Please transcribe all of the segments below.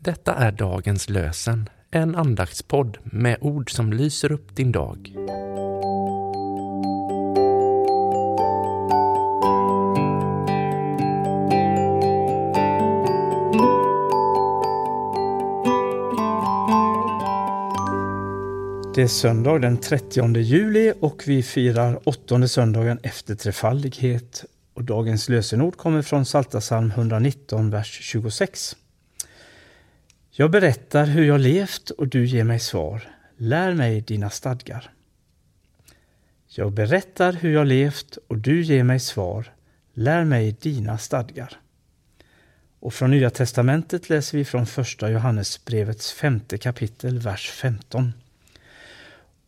Detta är dagens lösen, en andaktspodd med ord som lyser upp din dag. Det är söndag den 30 juli och vi firar åttonde söndagen efter trefaldighet. Och dagens lösenord kommer från Psaltarpsalm 119, vers 26. Jag berättar hur jag levt och du ger mig svar. Lär mig dina stadgar. Jag berättar hur jag levt och du ger mig svar. Lär mig dina stadgar. Och från Nya testamentet läser vi från första Johannesbrevets femte kapitel, vers 15.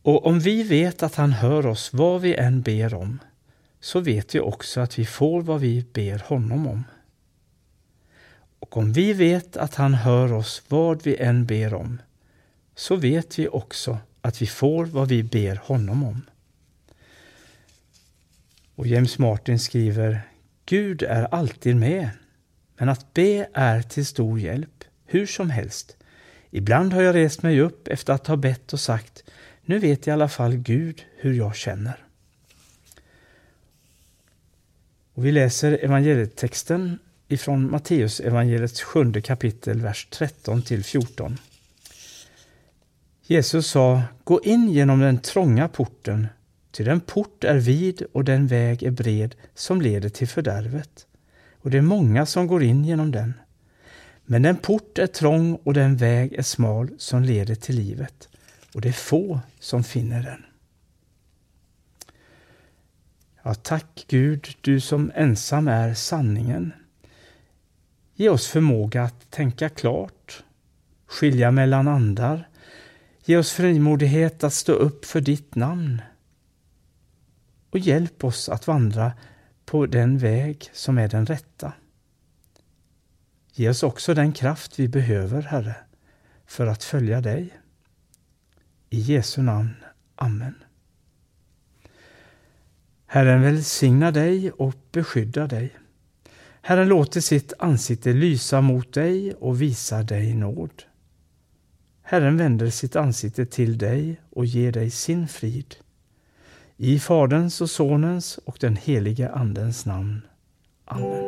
Och om vi vet att han hör oss vad vi än ber om, så vet vi också att vi får vad vi ber honom om. Och om vi vet att han hör oss vad vi än ber om, så vet vi också att vi får vad vi ber honom om. Och James Martin skriver Gud är alltid med, men att be är till stor hjälp, hur som helst. Ibland har jag rest mig upp efter att ha bett och sagt nu vet i alla fall Gud hur jag känner. Och vi läser evangelietexten ifrån Matteus evangeliets sjunde kapitel, vers 13 till 14. Jesus sa, gå in genom den trånga porten, ty den port är vid och den väg är bred som leder till fördärvet, och det är många som går in genom den. Men den port är trång och den väg är smal som leder till livet, och det är få som finner den. Ja, tack Gud, du som ensam är sanningen. Ge oss förmåga att tänka klart, skilja mellan andar. Ge oss frimodighet att stå upp för ditt namn. Och hjälp oss att vandra på den väg som är den rätta. Ge oss också den kraft vi behöver, Herre, för att följa dig. I Jesu namn. Amen. Herren välsigna dig och beskydda dig. Herren låter sitt ansikte lysa mot dig och visar dig nåd. Herren vänder sitt ansikte till dig och ger dig sin frid. I Faderns och Sonens och den helige Andens namn. Amen.